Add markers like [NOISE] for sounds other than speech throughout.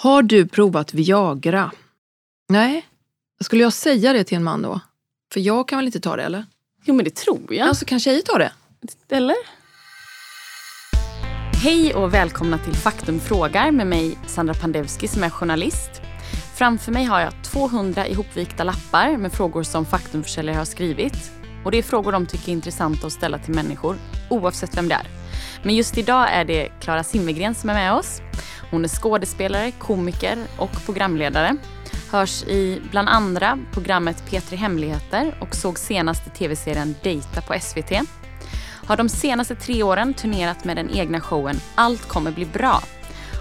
Har du provat Viagra? Nej. Skulle jag säga det till en man då? För jag kan väl inte ta det eller? Jo men det tror jag. Alltså kan tjejer ta det? Eller? Hej och välkomna till Faktum frågar med mig Sandra Pandevski som är journalist. Framför mig har jag 200 ihopvikta lappar med frågor som faktumförsäljare har skrivit. Och det är frågor de tycker är intressanta att ställa till människor, oavsett vem det är. Men just idag är det Klara Simmergren som är med oss. Hon är skådespelare, komiker och programledare. Hörs i bland andra programmet P3 Hemligheter och såg senast i tv-serien Data på SVT. Har de senaste tre åren turnerat med den egna showen Allt kommer bli bra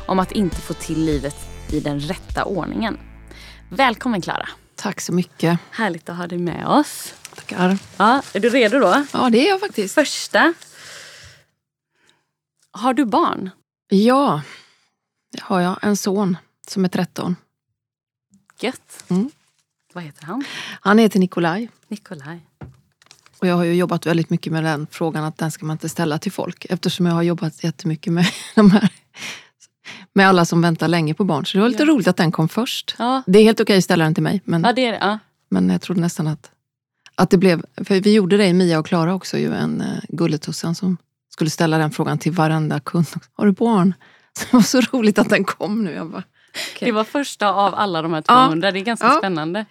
om att inte få till livet i den rätta ordningen. Välkommen Klara. Tack så mycket. Härligt att ha dig med oss. Tackar. Ja, är du redo då? Ja, det är jag faktiskt. Första. Har du barn? Ja, har jag. En son som är 13. Gött. Mm. Vad heter han? Han heter Nikolaj. Nikolaj. Och jag har ju jobbat väldigt mycket med den frågan att den ska man inte ställa till folk. Eftersom jag har jobbat jättemycket med [LAUGHS] de här med alla som väntar länge på barn. Så det var lite Ja. roligt att den kom först. Ja, Det är helt okej att ställa den till mig. Men, ja det är. Ja. men jag trodde nästan att, att det blev... För vi gjorde det i Mia och Klara också, ju en uh, Gulletussan som skulle ställa den frågan till varenda kund. Har du barn? [LAUGHS] Det var så roligt att den kom nu. Jag bara, Det var första av alla de här Ja. 200. Det är ganska Ja. spännande.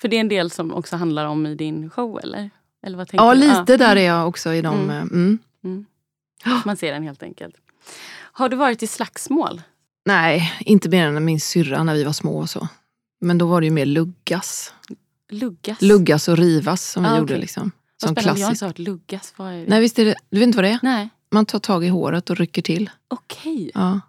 För det är en del som också handlar om i din show eller? Eller vad tänker ja, du? lite där är jag också i de... Mm. eh, Mm. Mm. Man ser den helt enkelt. Har du varit i slagsmål? Nej, inte mer än min syrra när vi var små och så. Men då var det ju mer luggas. Luggas? Luggas och rivas som vi Ah, gjorde. Liksom. Vad Som spännande. Jag har klassiskt. inte hört luggas. Vad är det? Nej, visst är det, du vet inte vad det är? Nej. Man tar tag i håret och rycker till. Okej, Ja.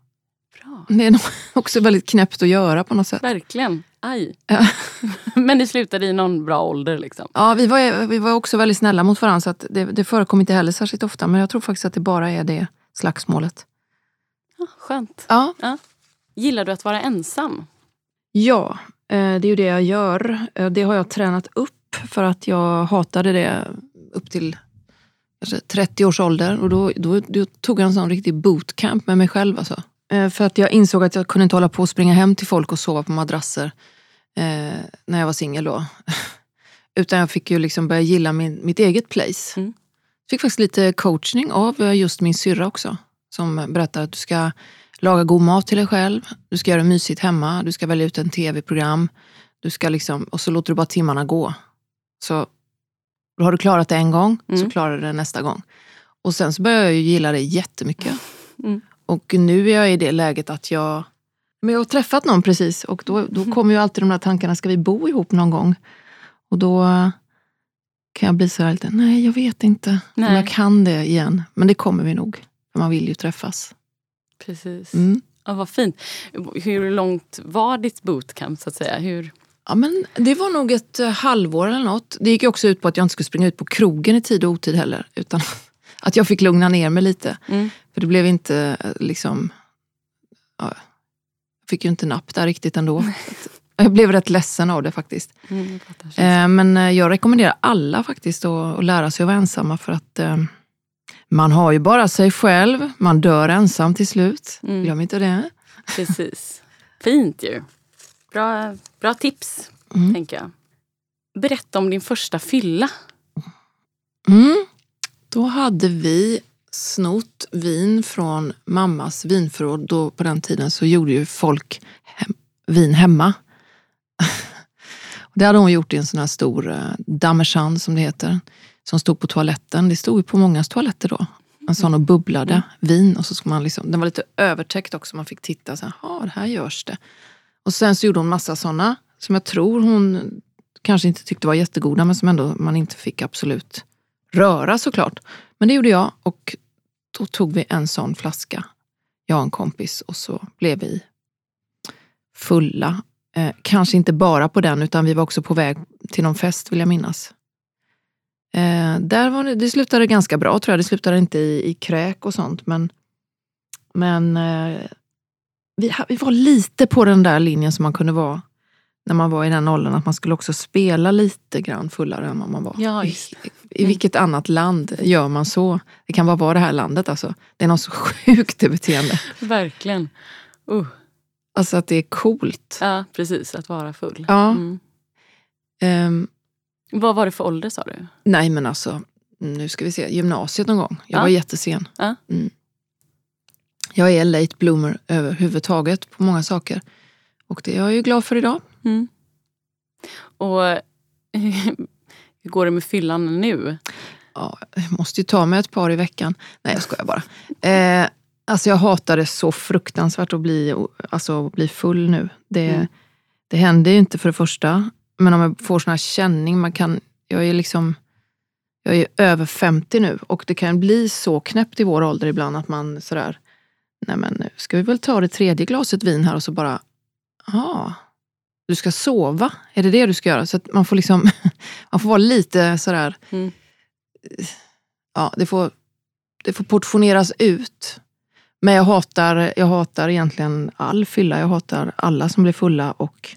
bra. Det är nog [LAUGHS] också väldigt knäppt att göra på något sätt. Verkligen. Aj. Ja. [LAUGHS] Men det slutade i någon bra ålder liksom. Ja, vi var, vi var också väldigt snälla mot varandra så att det, det förekom inte heller särskilt ofta. Men jag tror faktiskt att det bara är det slagsmålet. Ja, skönt. Ja, Gillar du att vara ensam? ja eh, det är ju det jag gör. Eh, Det har jag tränat upp för att jag hatade det upp till kanske 30 års ålder. Och då, då, då tog jag en sån riktig bootcamp med mig själv. Alltså. Eh, För att jag insåg att jag kunde inte hålla på och springa hem till folk och sova på madrasser eh, när jag var singel då. [LAUGHS] Utan jag fick ju liksom börja gilla min, mitt eget place. Mm. Fick faktiskt lite coachning av eh, just min syrra också. Som berättar att du ska laga god mat till dig själv. Du ska göra det mysigt hemma. Du ska välja ut en tv-program. Du ska liksom, och så låter du bara timmarna gå. Så har du klarat det en gång, så Mm. klarar du det nästa gång. Och sen så började jag ju gilla det jättemycket. Mm. Och nu är jag i det läget att jag men jag har träffat någon precis och då, då kommer ju alltid de där tankarna, ska vi bo ihop någon gång? Och då kan jag bli så här lite, nej jag vet inte om Nej. jag kan det igen. Men det kommer vi nog, för man vill ju träffas. Precis. Mm. Ja, vad fint. Hur långt var ditt bootcamp så att säga? Hur... Ja, men det var nog ett eh, halvår eller något. Det gick också ut på att jag inte skulle springa ut på krogen i tid och otid heller. Utan [LAUGHS] att jag fick lugna ner mig lite. Mm. För det blev inte eh, liksom... Ja, jag fick ju inte napp där riktigt ändå. Jag blev rätt ledsen av det faktiskt. Mm, jag Eh, men jag rekommenderar alla faktiskt att, lära sig att vara ensamma för att man har ju bara sig själv. Man dör ensam till slut. Mm. Glöm inte det. Precis. Fint ju. Bra, bra tips, Mm. tänker jag. Berätta om din första fylla. Mm. Då hade vi snott vin från mammas vinförråd. Då, på den tiden så gjorde ju folk hem, vin hemma. [LAUGHS] Det hade hon gjort i en sån här stor eh, damejeanne som det heter. Som stod på toaletten. Det stod ju på mångas toaletter då. En sån och bubblade vin. Och så ska man liksom, den var lite övertäckt också. Man fick titta så här, här görs det. Och sen så gjorde hon massa såna som jag tror hon kanske inte tyckte var jättegoda men som ändå man inte fick absolut röra såklart. Men det gjorde jag och då tog vi en sån flaska, jag och en kompis och så blev vi fulla. Eh, kanske inte bara på den utan vi var också på väg till någon fest vill jag minnas. Eh, där var det, det slutade ganska bra tror jag. Det slutade inte i, i kräk och sånt men, men eh, vi, vi var lite på den där linjen som man kunde vara när man var i den åldern, att man skulle också spela lite grann fullare än vad man var. Ja, I, I vilket annat land gör man så? Det kan bara vara det här landet alltså. Det är något så sjukt det beteende. Verkligen. Uh. Alltså att det är coolt. Ja, precis. Att vara full. Ja. Mm. Ehm, Vad var det för ålder sa du? nej men alltså, nu ska vi se, gymnasiet någon gång. Jag Ja. var jättesen. Ja. Mm. Jag är late bloomer överhuvudtaget på många saker. Och det är jag ju glad för idag. Mm. Och [LAUGHS] hur går det med fyllan nu? Ja, jag måste ju ta mig ett par i veckan. Nej, jag skojar bara. [LAUGHS] Eh, alltså jag hatar det så fruktansvärt att bli, alltså, bli full nu. Det, Mm. det händer ju inte för det första. Men om jag får sån här känning, man kan, jag är liksom jag är över 50 nu och det kan bli så knäppt i vår ålder ibland att man sådär, nej men nu ska vi väl ta det tredje glaset vin här och så bara, ja, du ska sova, är det det du ska göra? Så man får liksom, [LAUGHS] man får vara lite sådär, Mm. ja, det får, det får portioneras ut. Men jag hatar, jag hatar egentligen all fylla. Jag hatar alla som blir fulla och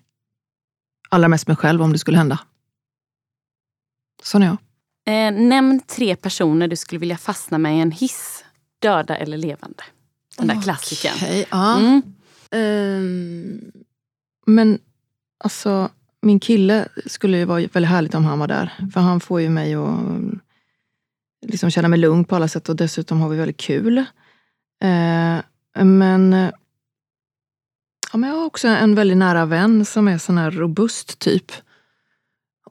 allra mest mig själv om det skulle hända. Sån är jag. Eh, nämn tre personer du skulle vilja fastna med i en hiss. Döda eller levande. Den där. Okej, ja. Mm. Ehm, men alltså, min kille skulle ju vara väldigt härligt om han var där. För han får ju mig att mm, liksom känna mig lugn på alla sätt och dessutom har vi väldigt kul. Eh, men, ja, men jag har också en väldigt nära vän som är sån här robust typ.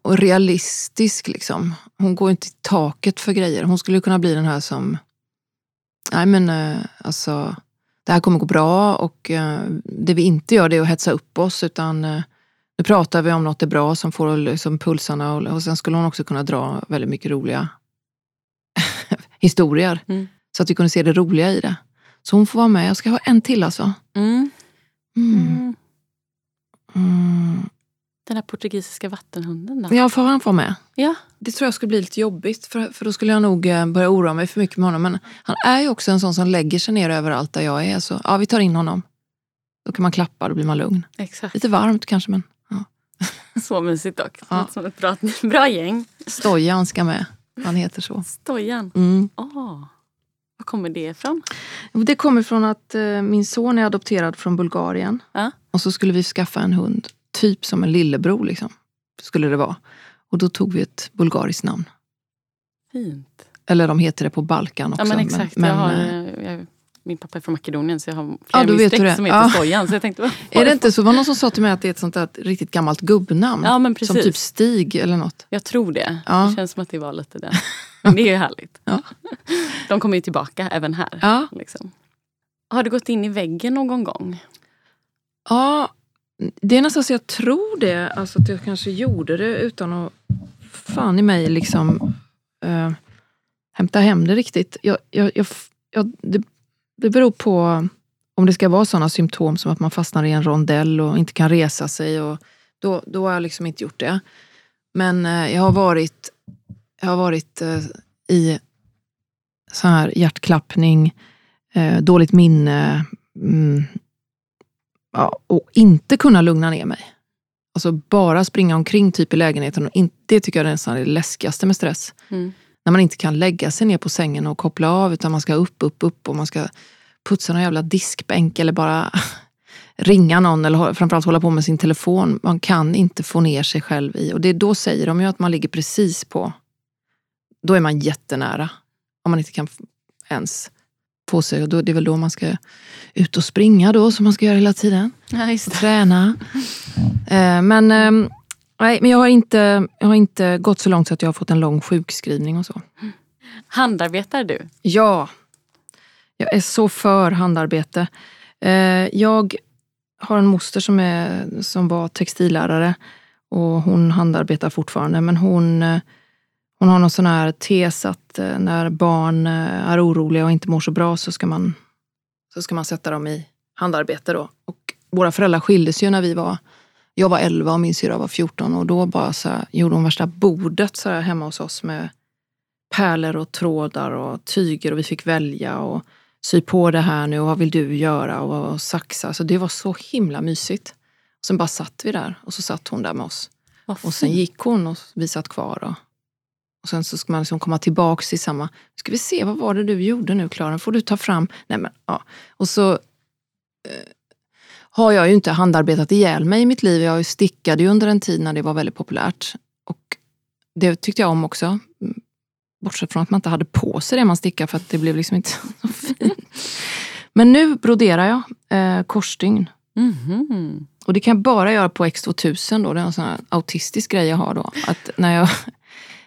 Och realistisk liksom. Hon går inte i taket för grejer. Hon skulle kunna bli den här som, nej men eh, alltså, det här kommer gå bra och eh, det vi inte gör det är att hetsa upp oss utan eh, nu pratar vi om något är bra som får liksom pulsarna och, och sen skulle hon också kunna dra väldigt mycket roliga [LAUGHS] historier. Mm. Så att vi kunde se det roliga i det. Så hon får vara med. Jag ska ha en till alltså. Mm. Mm. Den där portugisiska vattenhunden då? Ja, får han vara med? Ja. Det tror jag skulle bli lite jobbigt för, för då skulle jag nog eh, börja oroa mig för mycket med honom. Men han är ju också en sån som lägger sig ner överallt där jag är. Så ja, vi tar in honom. Då kan man klappa, då blir man lugn. Exakt. Lite varmt kanske men [LAUGHS] Så mysigt dock. Ja. Som ett bra, bra gäng. Stojan ska med. Han heter så. Stojan. Mm. Åh. Var kommer det ifrån? Det kommer från att eh, min son är adopterad från Bulgarien. Ja. Och så skulle vi skaffa en hund, typ som en lillebror liksom. Skulle det vara. Och då tog vi ett bulgariskt namn. Fint. Eller de heter det på Balkan också. Ja men exakt. Men, jag har, eh, eh, jag, min pappa är från Makedonien så jag har flera Ja, vet du som heter Ja. Så jag tänkte, [LAUGHS] var är det inte så? Det var någon som sa till mig att det är ett sånt där riktigt gammalt gubbnamn. Ja men som precis. typ Stig eller något. Jag tror det. Ja. Det känns som att det var lite det. Men det är ju [LAUGHS] härligt. Ja. De kommer ju tillbaka även här. Ja. Liksom. Har du gått in i väggen någon gång? Ja, det är nästan så jag tror det. Alltså att jag kanske gjorde det utan att fan i mig liksom eh, hämta hem det riktigt. Jag, jag, jag, jag, det, det beror på om det ska vara sådana symptom som att man fastnar i en rondell och inte kan resa sig. Och då, då har jag liksom inte gjort det. Men eh, jag har varit, jag har varit eh, i så här hjärtklappning, eh, dåligt minne, mm, ja, och inte kunna lugna ner mig. Alltså bara springa omkring typ i lägenheten. Och in, det tycker jag är nästan det läskigaste med stress. Mm. När man inte kan lägga sig ner på sängen och koppla av utan man ska upp, upp, upp och man ska putsa någon jävla diskbänk eller bara [LAUGHS] ringa någon eller framförallt hålla på med sin telefon. Man kan inte få ner sig själv i. Och det, då säger de ju att man ligger precis på, då är man jättenära. Om man inte kan ens få sig. Och då, det är väl då man ska ut och springa då som man ska göra hela tiden. Ja, Och träna. Eh, men, ehm, nej, men jag har, inte, jag har inte gått så långt så att jag har fått en lång sjukskrivning och så. Handarbetar du? Ja, jag är så för handarbete. Eh, jag har en moster som, är, som var textillärare och hon handarbetar fortfarande. Men hon, eh, hon har någon sån här tes att eh, när barn eh, är oroliga och inte mår så bra så ska man, så ska man sätta dem i handarbete. Då. Och våra föräldrar skildes ju när vi var jag var 11 och min syrra var 14 och då bara så här, gjorde hon värsta bordet så här hemma hos oss med pärlor och trådar och tyger och vi fick välja och sy på det här nu och vad vill du göra och, och saxa. Så det var så himla mysigt. Sen bara satt vi där och så satt hon där med oss. Och sen gick hon och vi satt kvar. Och, och sen så ska man liksom komma tillbaks i samma, ska vi se vad var det du gjorde nu Klara, får du ta fram, nej men ja. Och så eh, har jag ju inte handarbetat ihjäl mig i mitt liv. Jag stickade ju under en tid när det var väldigt populärt. Och det tyckte jag om också. Mm, Bortsett från att man inte hade på sig det man stickade för att det blev liksom inte [LAUGHS] så fint. Men nu broderar jag eh, korsstygn. Mhm. Och det kan jag bara göra på X2000 då. Det är en sån autistisk grej jag har då. Att när jag,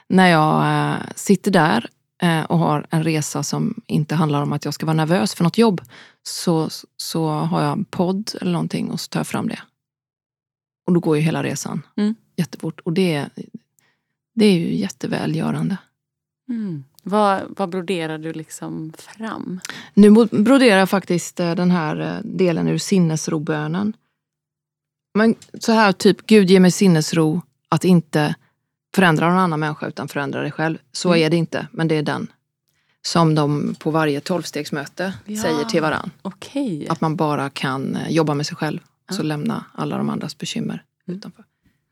när jag eh, sitter där eh, och har en resa som inte handlar om att jag ska vara nervös för något jobb. Så, så har jag en podd eller någonting och så tar jag fram det. Och då går ju hela resan Mm. jättefort. Och det, är- det är ju jättevälgörande. Mm. Vad, vad broderar du liksom fram? Nu broderar jag faktiskt eh, den här delen ur sinnesrobönen. Men så här typ, Gud ge mig sinnesro att inte förändra någon annan människa utan förändra dig själv. Så Mm. är det inte, men det är den. Som de på varje tolvstegsmöte Ja. säger till varann. Okej. Att man bara kan eh, jobba med sig själv. och Så Ja. lämna alla de andras bekymmer Mm. utanför.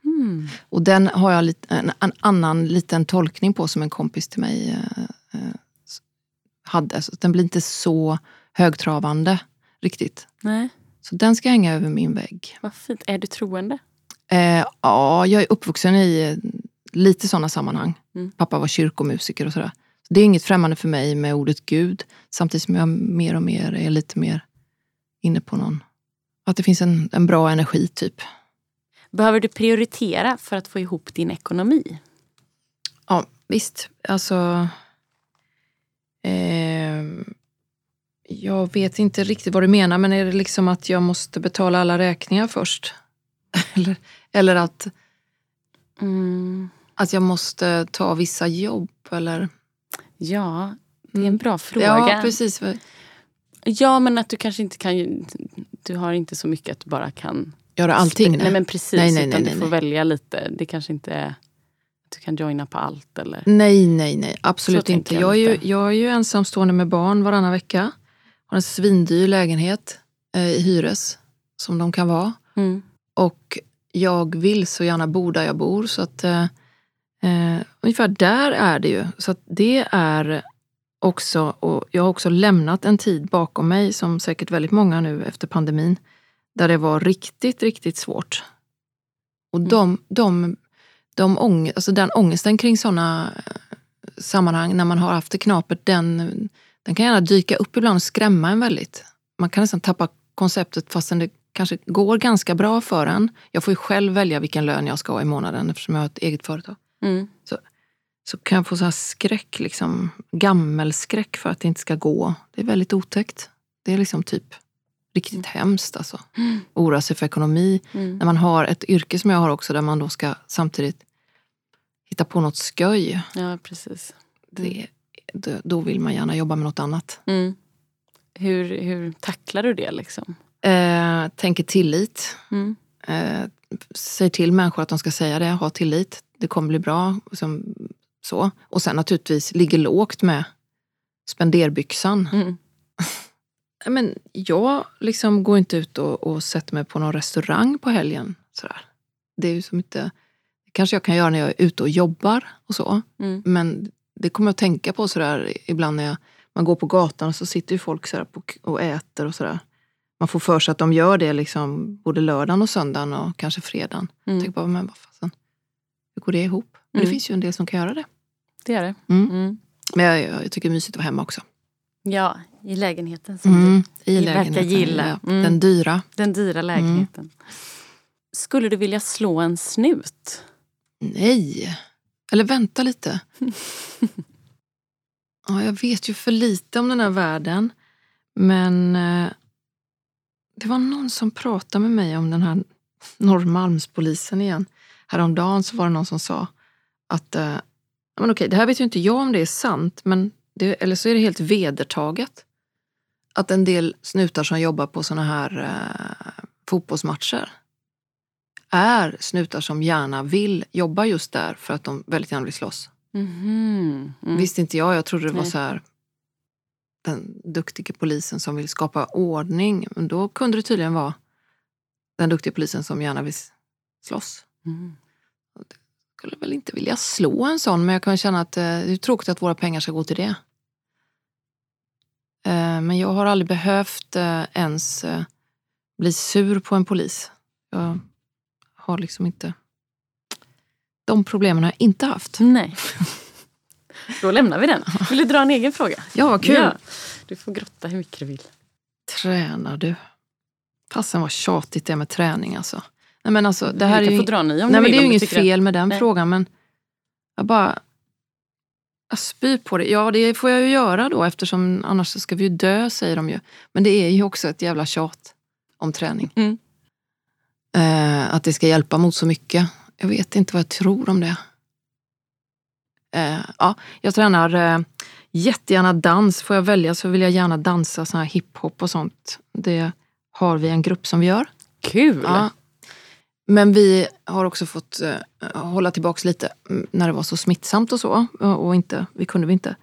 Mm. Och den har jag en, en annan liten tolkning på som en kompis till mig eh, eh, hade. Så den blir inte så högtravande riktigt. Nej, Så den ska hänga över min vägg. vad fint. Är du troende? Eh, ja, jag är uppvuxen i eh, lite sådana sammanhang. Mm. Pappa var kyrkomusiker och sådär. Så det är inget främmande för mig med ordet Gud. Samtidigt som jag mer och mer är lite mer inne på någon... Att det finns en, en bra energi typ. Behöver du prioritera för att få ihop din ekonomi? Ja, visst. Alltså... ehm, jag vet inte riktigt vad du menar, men är det liksom att jag måste betala alla räkningar först? [LAUGHS] eller, eller att, Mm. Att jag måste ta vissa jobb? Eller? Ja, det är en Mm. bra fråga. Ja, precis. Ja, men att du kanske inte kan... Du har inte så mycket att du bara kan... Göra allting? Nej, Nej, men precis. Nej, nej, utan nej, du nej, får välja lite. Det kanske inte är att du kan joina på allt eller... nej, nej, nej. Absolut Så inte. Jag jag är, ju, jag är ju ensamstående med barn varannan vecka. Har en svindyr lägenhet eh, i hyres, som de kan vara. Mm. Och jag vill så gärna bo där jag bor. Så att eh, eh, ungefär där är det ju. Så det är också, och jag har också lämnat en tid bakom mig, som säkert väldigt många nu efter pandemin, där det var riktigt, riktigt svårt. Och de, de, de ång, alltså den ångesten kring sådana sammanhang, när man har haft det knapert, den, den kan gärna dyka upp ibland och skrämma en väldigt. Man kan nästan tappa konceptet fastän det kanske går ganska bra för en. Jag får ju själv välja vilken lön jag ska ha i månaden eftersom jag har ett eget företag. Mm. Så kan jag få så här skräck, liksom, gammelskräck för att det inte ska gå. Det är väldigt otäckt. Det är liksom typ riktigt hemskt alltså. Mm. Oroa sig för ekonomi. Mm. När man har ett yrke som jag har också där man då ska samtidigt hitta på något sköj. Ja, precis. Det, då, då vill man gärna jobba med något annat. Mm. Hur, hur tacklar du det liksom? Eh, tänker tillit. Mm. Eh, säg till människor att de ska säga det, ha tillit. Det kommer bli bra. Som, så. Och sen naturligtvis ligger lågt med spenderbyxan. Mm. [LAUGHS] Men jag liksom går inte ut och, och sätter mig på någon restaurang på helgen. Sådär. Det är ju som inte... Det kanske jag kan göra när jag är ute och jobbar och så. Mm. Men det kommer jag att tänka på sådär ibland när jag, man går på gatan och så sitter ju folk sådär på, och äter och sådär. Man får för sig att de gör det liksom både lördagen och söndagen och kanske fredagen. Mm. Tänk bara, men vad fasen, hur går det ihop? Men det Mm. finns ju en del som kan göra det. Det är det. Mm. Mm. Men jag, jag, tycker det är mysigt att vara hemma också. Ja, i lägenheten som Mm, I verkar lägenheten. gilla. Ja. Den dyra. du, den dyra lägenheten. Skulle du vilja slå en snut? Nej. Eller vänta lite. [LAUGHS] ja, jag vet ju för lite om den här världen. Men eh, det var någon som pratade med mig om den här Norrmalmspolisen igen. Häromdagen så var det någon som sa att, eh, men okej, det här vet ju inte jag om det är sant, men det, eller så är det helt vedertaget. Att en del snutar som jobbar på såna här eh, fotbollsmatcher är snutar som gärna vill jobba just där för att de väldigt gärna vill slåss. Mhm. Mm. Visste inte jag, jag trodde det var Nej. så här den duktiga polisen som vill skapa ordning. Men då kunde det tydligen vara den duktiga polisen som gärna vill slåss. Mm. skulle väl inte vilja slå en sån, men jag kan känna att eh, det är tråkigt att våra pengar ska gå till det. Eh, Men jag har aldrig behövt eh, ens bli sur på en polis. Jag har liksom inte... De problemen har jag inte haft. Nej. [LAUGHS] Då lämnar vi den. Vill du dra en egen fråga? Ja, vad kul. Ja. Du får grotta hur mycket du vill. Tränar du? Fasen vad tjatigt det är med träning alltså. Nej, men alltså det här du är ju, få dra ny om nej, du men det är ju inget fel med den Nej. frågan men jag bara... Jag spyr på det. Ja, det får jag ju göra då eftersom annars så ska vi ju dö, säger de ju. Men det är ju också ett jävla tjat om träning. Mm. Eh, att det ska hjälpa mot så mycket. Jag vet inte vad jag tror om det. Eh, ja, jag tränar eh, jättegärna dans. Får jag välja så vill jag gärna dansa sån här hiphop och sånt. Det har vi en grupp som vi gör. Kul! Ja. Men vi har också fått eh, hålla tillbaks lite när det var så smittsamt och så. Och och inte, vi kunde vi inte.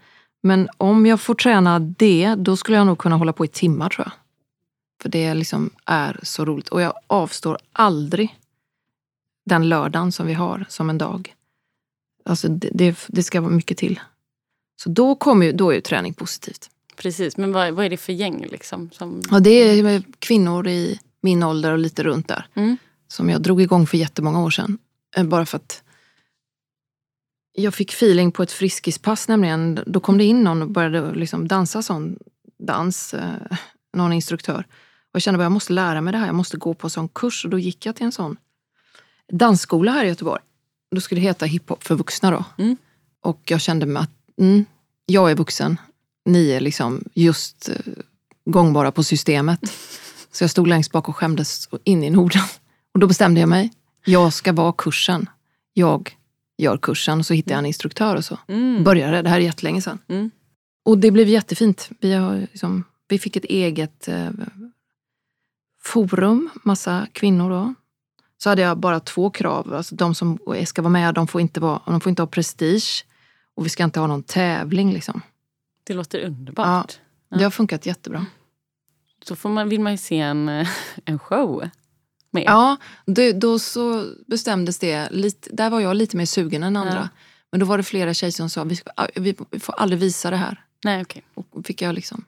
Men om jag får träna det, då skulle jag nog kunna hålla på i timmar tror jag. För det liksom är så roligt. Och jag avstår aldrig den lördagen som vi har som en dag. Alltså det, det, det ska vara mycket till. Så då, kommer ju, då är ju träning positivt. Precis, men vad, vad är det för gäng liksom? Som... Ja, det är kvinnor i min ålder och lite runt där. Mm. Som jag drog igång för jättemånga år sedan. Eh, Bara för att jag fick feeling på ett friskispass nämligen. Då kom det in någon och började liksom dansa sån dans, eh, någon instruktör. Och jag kände att jag måste lära mig det här, jag måste gå på sån kurs. Och då gick jag till en sån dansskola här i Göteborg. Då skulle det heta hiphop för vuxna då. Mm. Och jag kände mig att mm, jag är vuxen, ni är liksom just eh, gångbara på systemet. Så jag stod längst bak och skämdes in i Norden. [LAUGHS] Och då bestämde jag mig. Jag ska vara kursen. Jag gör kursen och så hittade jag en instruktör och så Mm. började. Det här är jättelänge sedan. Mm. Och det blev jättefint. Vi, har liksom, vi fick ett eget eh, forum, massa kvinnor då. Så hade jag bara två krav. Alltså de som ska vara med, de får inte, vara, de får inte ha prestige. Och vi ska inte ha någon tävling. Liksom. Det låter underbart. Det har funkat jättebra. Så får man, vill man ju se en, eh, en show med. Ja, det, då så bestämdes det. Lite, där var jag lite mer sugen än andra. Ja. Men då var det flera tjejer som sa vi, ska, vi, får aldrig visa det här. Nej, okej. Och fick jag liksom...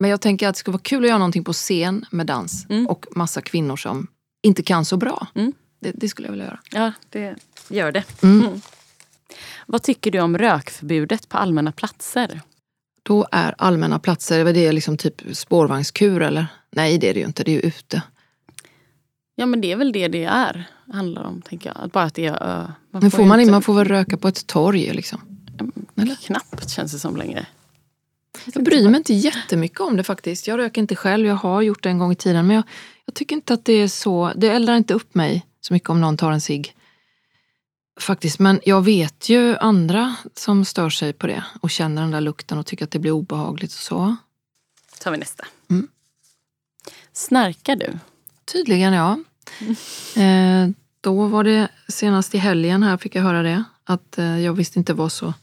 Men jag tänker att det skulle vara kul att göra någonting på scen med dans Mm. och massa kvinnor som inte kan så bra. Mm. Det, det skulle jag vilja göra. Ja, det gör det. Mm. Mm. Vad tycker du om rökförbudet på allmänna platser? Då är allmänna platser, är det liksom typ spårvagnskur eller? Nej det är det ju inte, det är ju ute. Ja, men det är väl det det är, handlar om, tänker jag. Bara att det är... ö. Men får man, inte- man får väl röka på ett torg liksom. eller? Knappt känns det som längre. Jag bryr mig inte jättemycket om det faktiskt. Jag röker inte själv, jag har gjort det en gång i tiden. Men jag, jag tycker inte att det är så, det eldar inte upp mig så mycket om någon tar en cigg. Faktiskt, men jag vet ju andra som stör sig på det och känner den där lukten och tycker att det blir obehagligt och så. tar vi nästa. Mm. Snarkar du? Tydligen ja. Eh, då var det senast i helgen här fick jag höra det. Att eh, jag visst inte var så...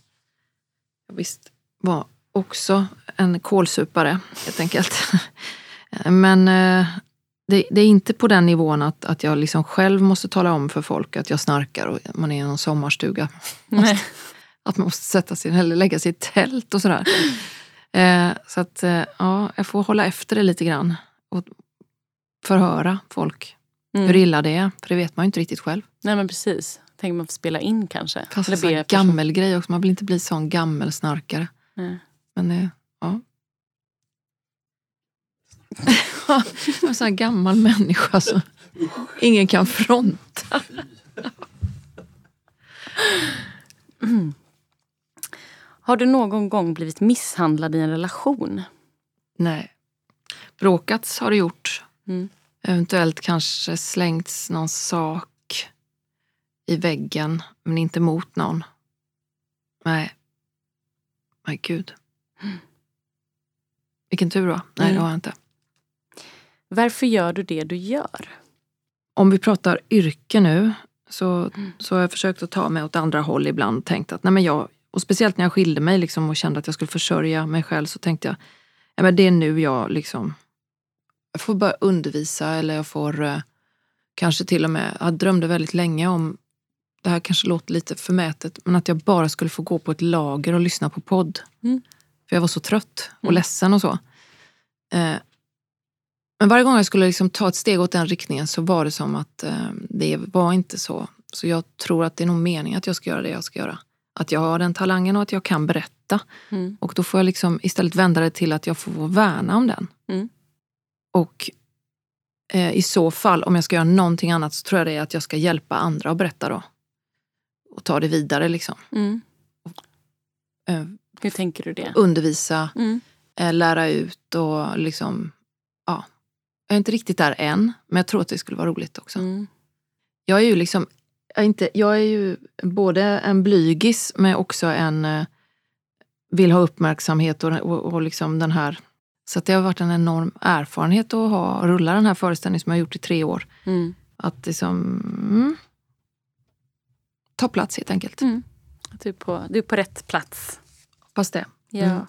Jag visst var också en kolsupare helt enkelt. [LAUGHS] Men eh, det, det är inte på den nivån att, att jag liksom själv måste tala om för folk att jag snarkar och man är i någon sommarstuga. [LAUGHS] Nej. [LAUGHS] Att man måste sätta sig eller lägga sig i tält och sådär. Eh, så att eh, ja, jag får hålla efter det lite grann. Och förhöra folk Mm. hur illa det är. För det vet man ju inte riktigt själv. Nej, men precis. Tänker man får spela in kanske. Fast Eller en gammelgrej också. Man vill inte bli sån gammelsnarkare. Nej. Men ja. [LAUGHS] en sån här gammal människa som ingen kan fronta. [CLEARS THROAT] Har du någon gång blivit misshandlad i en relation? Nej. Bråkats har det gjort. Mm. Eventuellt kanske slängts någon sak i väggen, men inte mot någon. Nej. Nej, gud. Vilken tur då. Nej, Mm. det har jag inte. Varför gör du det du gör? Om vi pratar yrke nu så, Mm. så har jag försökt att ta mig åt andra håll ibland. Tänkt att, nej men jag, och speciellt när jag skilde mig liksom och kände att jag skulle försörja mig själv så tänkte jag, ja, men det är nu jag liksom, jag får börja undervisa eller jag får eh, kanske till och med, jag drömde väldigt länge om, det här kanske låter lite förmätet, men att jag bara skulle få gå på ett lager och lyssna på podd. Mm. För jag var så trött och Mm. ledsen och så. Eh, Men varje gång jag skulle liksom ta ett steg åt den riktningen så var det som att eh, det var inte så. Så jag tror att det är nog meningen att jag ska göra det jag ska göra. Att jag har den talangen och att jag kan berätta. Mm. Och då får jag liksom istället vända det till att jag får värna om den. Mm. Och eh, i så fall, om jag ska göra någonting annat så tror jag det är att jag ska hjälpa andra att berätta då. Och ta det vidare liksom. Mm. Eh, Hur tänker du det? undervisa, Mm. eh, lära ut och liksom, ja. Jag är inte riktigt där än, men jag tror att det skulle vara roligt också. Mm. Jag är ju liksom, jag är, inte, jag är ju både en blygis men också en eh, vill ha uppmärksamhet och, och, och liksom den här. Så det har varit en enorm erfarenhet att ha, rulla den här föreställningen som jag har gjort i tre år. Mm. Att liksom mm, ta plats helt enkelt. Mm. Du, är på, du är på rätt plats. Hoppas det. Ja. Mm.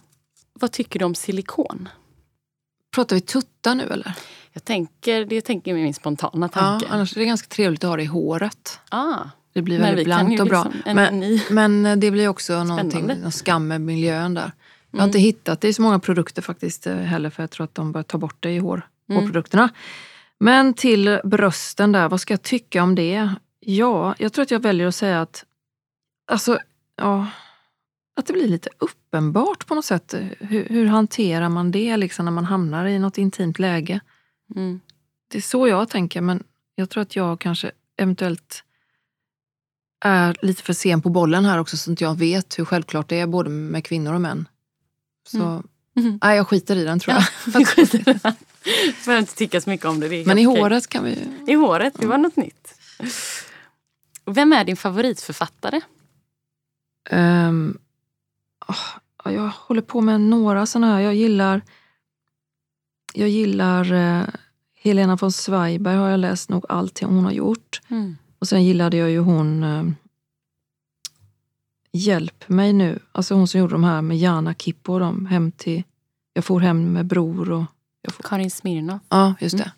Vad tycker du om silikon? Pratar vi tutta nu eller? Jag tänker, det tänker min spontana Ja, tanke. annars är det ganska trevligt att ha det i håret. ah, Det blir väldigt blankt och bra. liksom en Men, men eh, det blir också någonting, någon skam med miljön där. Jag har Mm. inte hittat det i så många produkter faktiskt eh, heller för jag tror att de börjar ta bort det i hår, Mm. hårprodukterna. Men till brösten där, vad ska jag tycka om det? Ja, jag tror att jag väljer att säga att alltså, ja, att det blir lite uppenbart på något sätt. Hur, hur hanterar man det liksom när man hamnar i något intimt läge? Mm. Det är så jag tänker, men jag tror att jag kanske eventuellt är lite för sen på bollen här också så att jag vet hur självklart det är både med kvinnor och män. Så Mm. Mm. nej, jag skiter i den tror Ja, jag. skiter i det. Behöver inte tycka så mycket om det. det Men i håret kan vi ju... I håret, det var något nytt. Vem är din favoritförfattare? Ah, jag håller på med några sådana här. Jag gillar, jag gillar eh, Helena von Zweigbergk har jag läst nog allting hon har gjort. Mm. Och sen gillade jag ju hon eh, Hjälp mig nu, alltså hon som gjorde de här med Jana Kippo, de hem till Jag får hem med bror och... Får, Karin Smirnoff. ja, just det. Mm.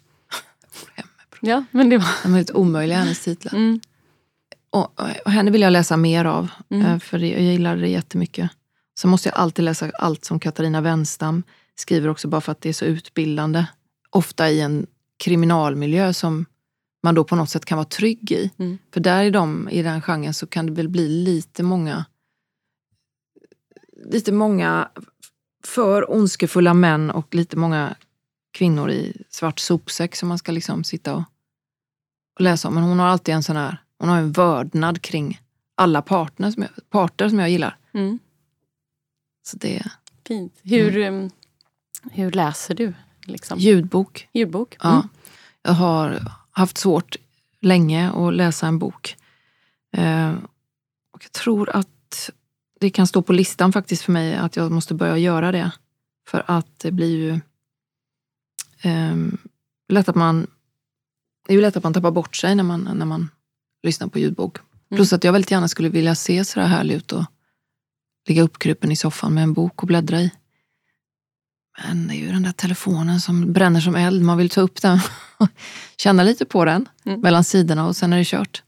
Jag får hem med bror. Ja, men det var... De är helt omöjliga, hennes titlar. Mm. Och, och henne vill jag läsa mer av, Mm. eh, för jag gillar det jättemycket. Sen måste jag alltid läsa allt som Katarina Wenstam skriver också, bara för att det är så utbildande. Ofta i en kriminalmiljö som man då på något sätt kan vara trygg i. Mm. För där i, de, i den genren så kan det väl bli lite många lite många för ondskefulla män och lite många kvinnor i svart sopsäck som man ska liksom sitta och, och läsa om. Men hon har alltid en sån här, hon har en vördnad kring alla partner som jag, parter som jag gillar. Mm. Så det Fint. Hur, um, hur läser du? Liksom? ljudbok. Ljudbok? Ja. Mm. Jag har haft svårt länge att läsa en bok. Eh, och jag tror att det kan stå på listan faktiskt för mig att jag måste börja göra det. För att det blir ju eh, lätt att man det är ju lätt att man tappar bort sig när man, när man lyssnar på ljudbok. Plus att jag väldigt gärna skulle vilja se sådär härlig ut och ligga uppkrupen i soffan med en bok och bläddra i. Men det är ju den där telefonen som bränner som eld. Man vill ta upp den och [LAUGHS] känna lite på den Mm. mellan sidorna och sen är det kört.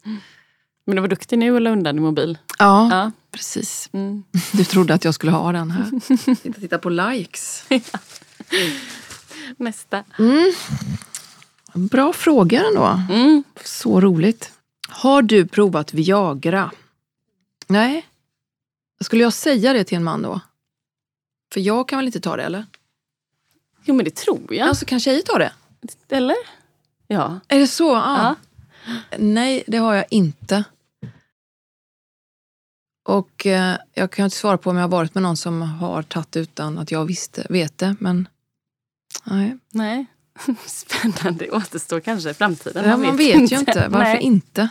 Men du var duktig nu och la undan din mobil. Ja, Ja. precis. Mm. Du trodde att jag skulle ha den här. [LAUGHS] Titta, titta på likes. Nästa. Mm. Bra frågor ändå. Mm. Så roligt. Har du provat Viagra? Nej. Skulle jag säga det till en man då? För jag kan väl inte ta det eller? Jo men det tror jag. Alltså kan tjejer ta det? Eller? Ja. Är det så? Ja. Ja. Nej, det har jag inte. Och eh, jag kan inte svara på om jag har varit med någon som har tagit utan att jag visste, vet det. Men nej. Nej. [LAUGHS] Spännande. Det återstår kanske i framtiden. Ja, man vet ju inte. Varför Nej. inte?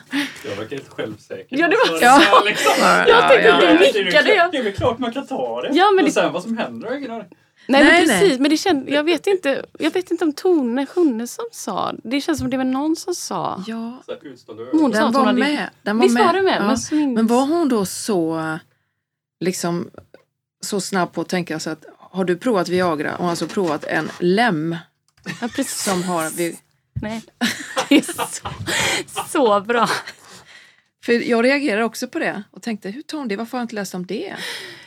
Jag verkar helt självsäker. Ja, det var- Så- Ja. liksom. Jag tänkte Ja, att ja, du. Det nickade. Det är väl klart man kan ta det. Ja, men och det- sen vad som händer har jag ingen aning. Nej, Nej, men nej. precis. Men det känd, jag, vet inte, jag vet inte om Tone Sjunne som sa. Det känns som det var någon som sa. Ja, Hon ögon. sa att den hon var hade- med. Den var Visst med. var det med? Ja. Men, Men var hon då så, liksom, så snabb på att tänka så att har du provat Viagra? Har alltså provat en lem ja, precis. som har... Vi, Nej. Det är så, så bra. för jag reagerar också på det och tänkte, hur tar hon det? Varför har jag inte läst om det?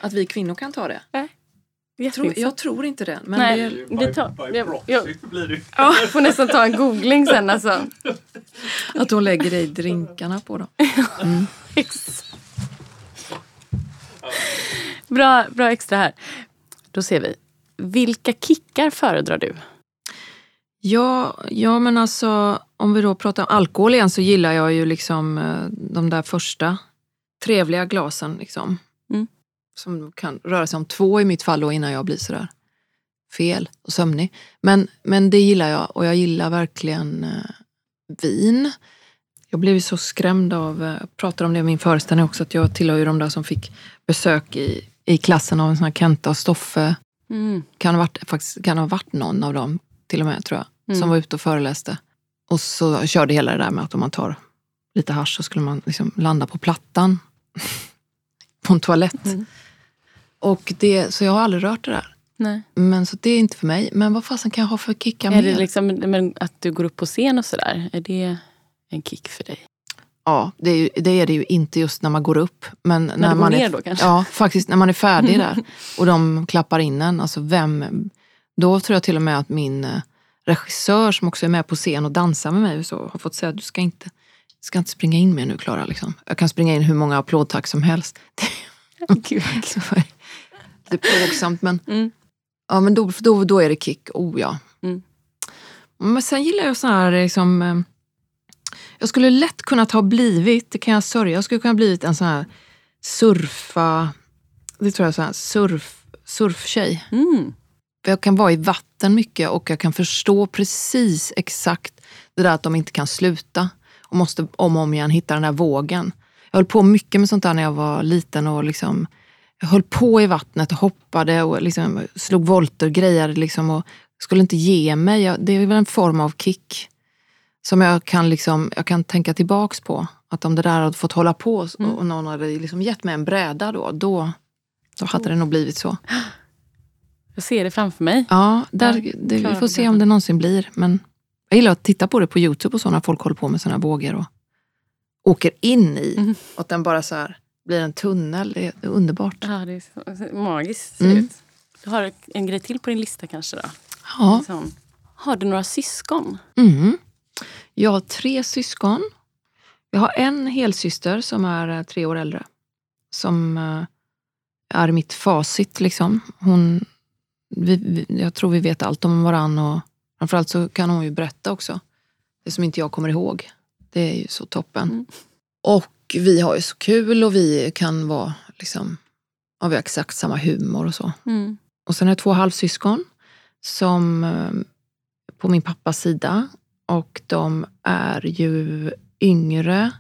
Att vi kvinnor kan ta det? Nej. Jag tror, jag tror inte det. Men Nej. det, By, Det tar- by jag- jag- blir det. Jag får nästan ta en googling sen alltså. [LAUGHS] att hon lägger i drinkarna på dem. [LAUGHS] bra, bra extra här. Då ser vi. Vilka kickar föredrar du? Ja, ja, men alltså om vi då pratar om alkohol igen så gillar jag ju liksom eh, de där första trevliga glasen. Liksom. Mm. Som kan röra sig om två i mitt fall då innan jag blir sådär fel och sömnig. Men, men det gillar jag och jag gillar verkligen eh, vin. Jag blev ju så skrämd av, eh, jag pratade om det i min föreställning också, att jag tillhör ju de där som fick besök i, i klassen av en sån här Kenta och Stoffe Mm. kan ha varit, faktiskt, kan ha varit någon av dem till och med tror jag, Mm. som var ute och föreläste. Och så körde hela det där med att om man tar lite hasch så skulle man liksom landa på plattan [LAUGHS] på en toalett. Mm. Och det, så jag har aldrig rört det där. Nej. Men så det är inte för mig. Men vad fasen kan jag ha för kickar Är mer? det liksom men att du går upp på scen och sådär? Är det en kick för dig? Ja, det är, ju, det är det ju inte just när man går upp. Men när, När man är, då kanske? Ja, faktiskt när man är färdig [LAUGHS] där och de klappar in en. Alltså vem, då tror jag till och med att min eh, regissör som också är med på scen och dansar med mig och så, har fått säga att du ska inte, ska inte springa in mer nu Klara. Liksom. Jag kan springa in hur många applådtack som helst. [LAUGHS] Gud. Så det lite plågsamt men, Mm. ja, men då, då, då är det kick. Oh ja. Mm. Men sen gillar jag så här liksom, eh, jag skulle lätt kunnat ha blivit, det kan jag sörja, jag skulle kunna blivit en sån här surfa, det tror jag, så här, surf, surftjej. Mm. För jag kan vara i vatten mycket och jag kan förstå precis exakt det där att de inte kan sluta och måste om och om igen hitta den där vågen. Jag höll på mycket med sånt där när jag var liten och liksom, jag höll på i vattnet och hoppade och liksom slog volter, grejade liksom och skulle inte ge mig. Jag, det är väl en form av kick som jag kan, liksom, jag kan tänka tillbaks på. Att om det där hade fått hålla på och, Mm. och någon hade liksom gett mig en bräda då, då, då hade det nog blivit så. Jag ser det framför mig. Ja, där, det, vi får se om det någonsin blir. Men jag gillar att titta på det på Youtube och så när folk håller på med sådana vågor och åker in i. Mm. Och att den bara så här blir en tunnel. Det är, underbart. Ja, det är magiskt Mm. ut. Du har en grej till på din lista kanske då? Ja. Sån. Har du några syskon? Mm. Jag har tre syskon. Jag har en helsyster som är eh, tre år äldre. Som eh, är mitt facit. Liksom. Hon, vi, vi, jag tror vi vet allt om varann och framförallt så kan hon ju berätta också. Det som inte jag kommer ihåg. Det är ju så toppen. Mm. Och vi har ju så kul och vi kan vara liksom, ja, vi har exakt samma humor och så. Mm. Och sen har jag två halvsyskon som eh, på min pappas sida. Och de är ju yngre.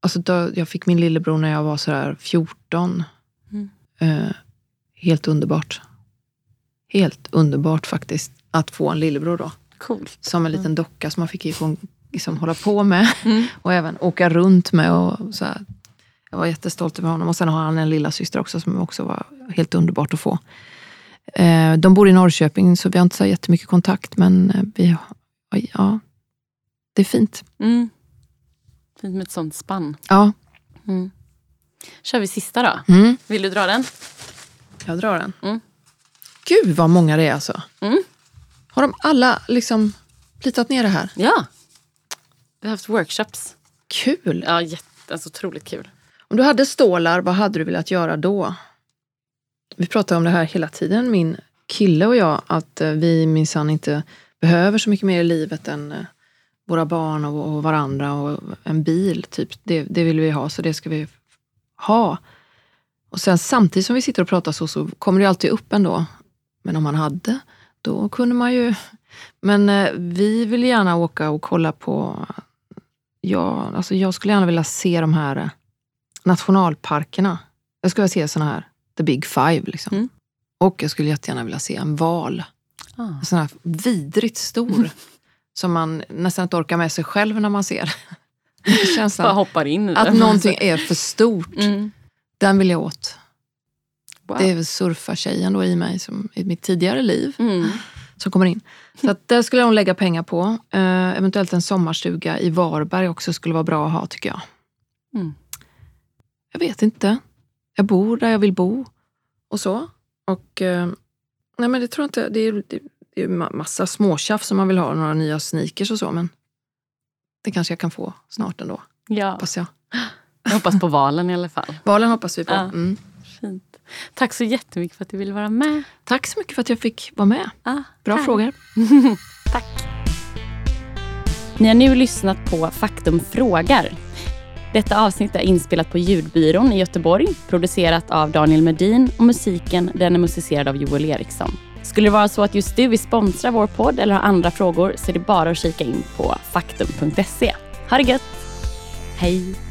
Alltså då, jag fick min lillebror när jag var sådär 14. Mm. Eh, helt underbart. Helt underbart faktiskt att få en lillebror då. Coolt. Som en liten docka som man fick liksom, liksom hålla på med. Mm. [LAUGHS] Och även åka runt med. Och så här. Jag var jättestolt över honom. Och sen har han en lilla syster också som också var helt underbart att få. Eh, de bor i Norrköping så vi har inte så jättemycket kontakt. Men eh, vi, ja, det är fint. Mm. Fint med ett sånt spann. Ja, Mm. Kör vi sista då? mm. Vill du dra den? jag drar den. Mm. Gud vad många det är alltså. Mm. Har de alla liksom plitat ner det här? Ja. Vi har haft workshops. Kul! Ja, jätte, alltså, otroligt kul. Om du hade stålar, vad hade du velat göra då? Vi pratar om det här hela tiden, min kille och jag, att eh, vi minsann inte behöver så mycket mer i livet än eh, våra barn och, och varandra och en bil. Typ. Det, det vill vi ha, så det ska vi ha. Och sen samtidigt som vi sitter och pratar så, så kommer det alltid upp ändå. Men om man hade, då kunde man ju... Men eh, vi vill gärna åka och kolla på... Ja, alltså jag skulle gärna vilja se de här eh, nationalparkerna. Jag skulle vilja se såna här, the big five. Liksom. Mm. Och jag skulle jättegärna vilja se en val. Ah. En sån här vidrigt stor. [LAUGHS] som man nästan inte orkar med sig själv när man ser. [LAUGHS] Bara Känslan hoppar in i att den. någonting är för stort. Mm. Den vill jag åt. Wow. Det är väl surfartjejen då i mig, som, i mitt tidigare liv, Mm. som kommer in. Så att där skulle jag nog lägga pengar på. Eh, eventuellt en sommarstuga i Varberg också skulle vara bra att ha tycker jag. Mm. Jag vet inte. Jag bor där jag vill bo och så. Och eh, nej men det tror jag inte. Det är, det, det är ma- massa småtjafs som man vill ha, några nya sneakers och så. Men det kanske jag kan få snart ändå, Ja, hoppas jag. jag hoppas på valen i alla fall. Valen hoppas vi på. Ja. Mm. Tack så jättemycket för att du ville vara med. Tack så mycket för att jag fick vara med. Ah, Bra härligt. frågor. [LAUGHS] Tack. Ni har nu lyssnat på Faktum frågar. Detta avsnitt är inspelat på Ljudbyrån i Göteborg, producerat av Daniel Medin och musiken den är musicerad av Joel Eriksson. Skulle det vara så att just du vill sponsra vår podd eller har andra frågor så är det bara att kika in på faktum.se. Ha det gött! Hej!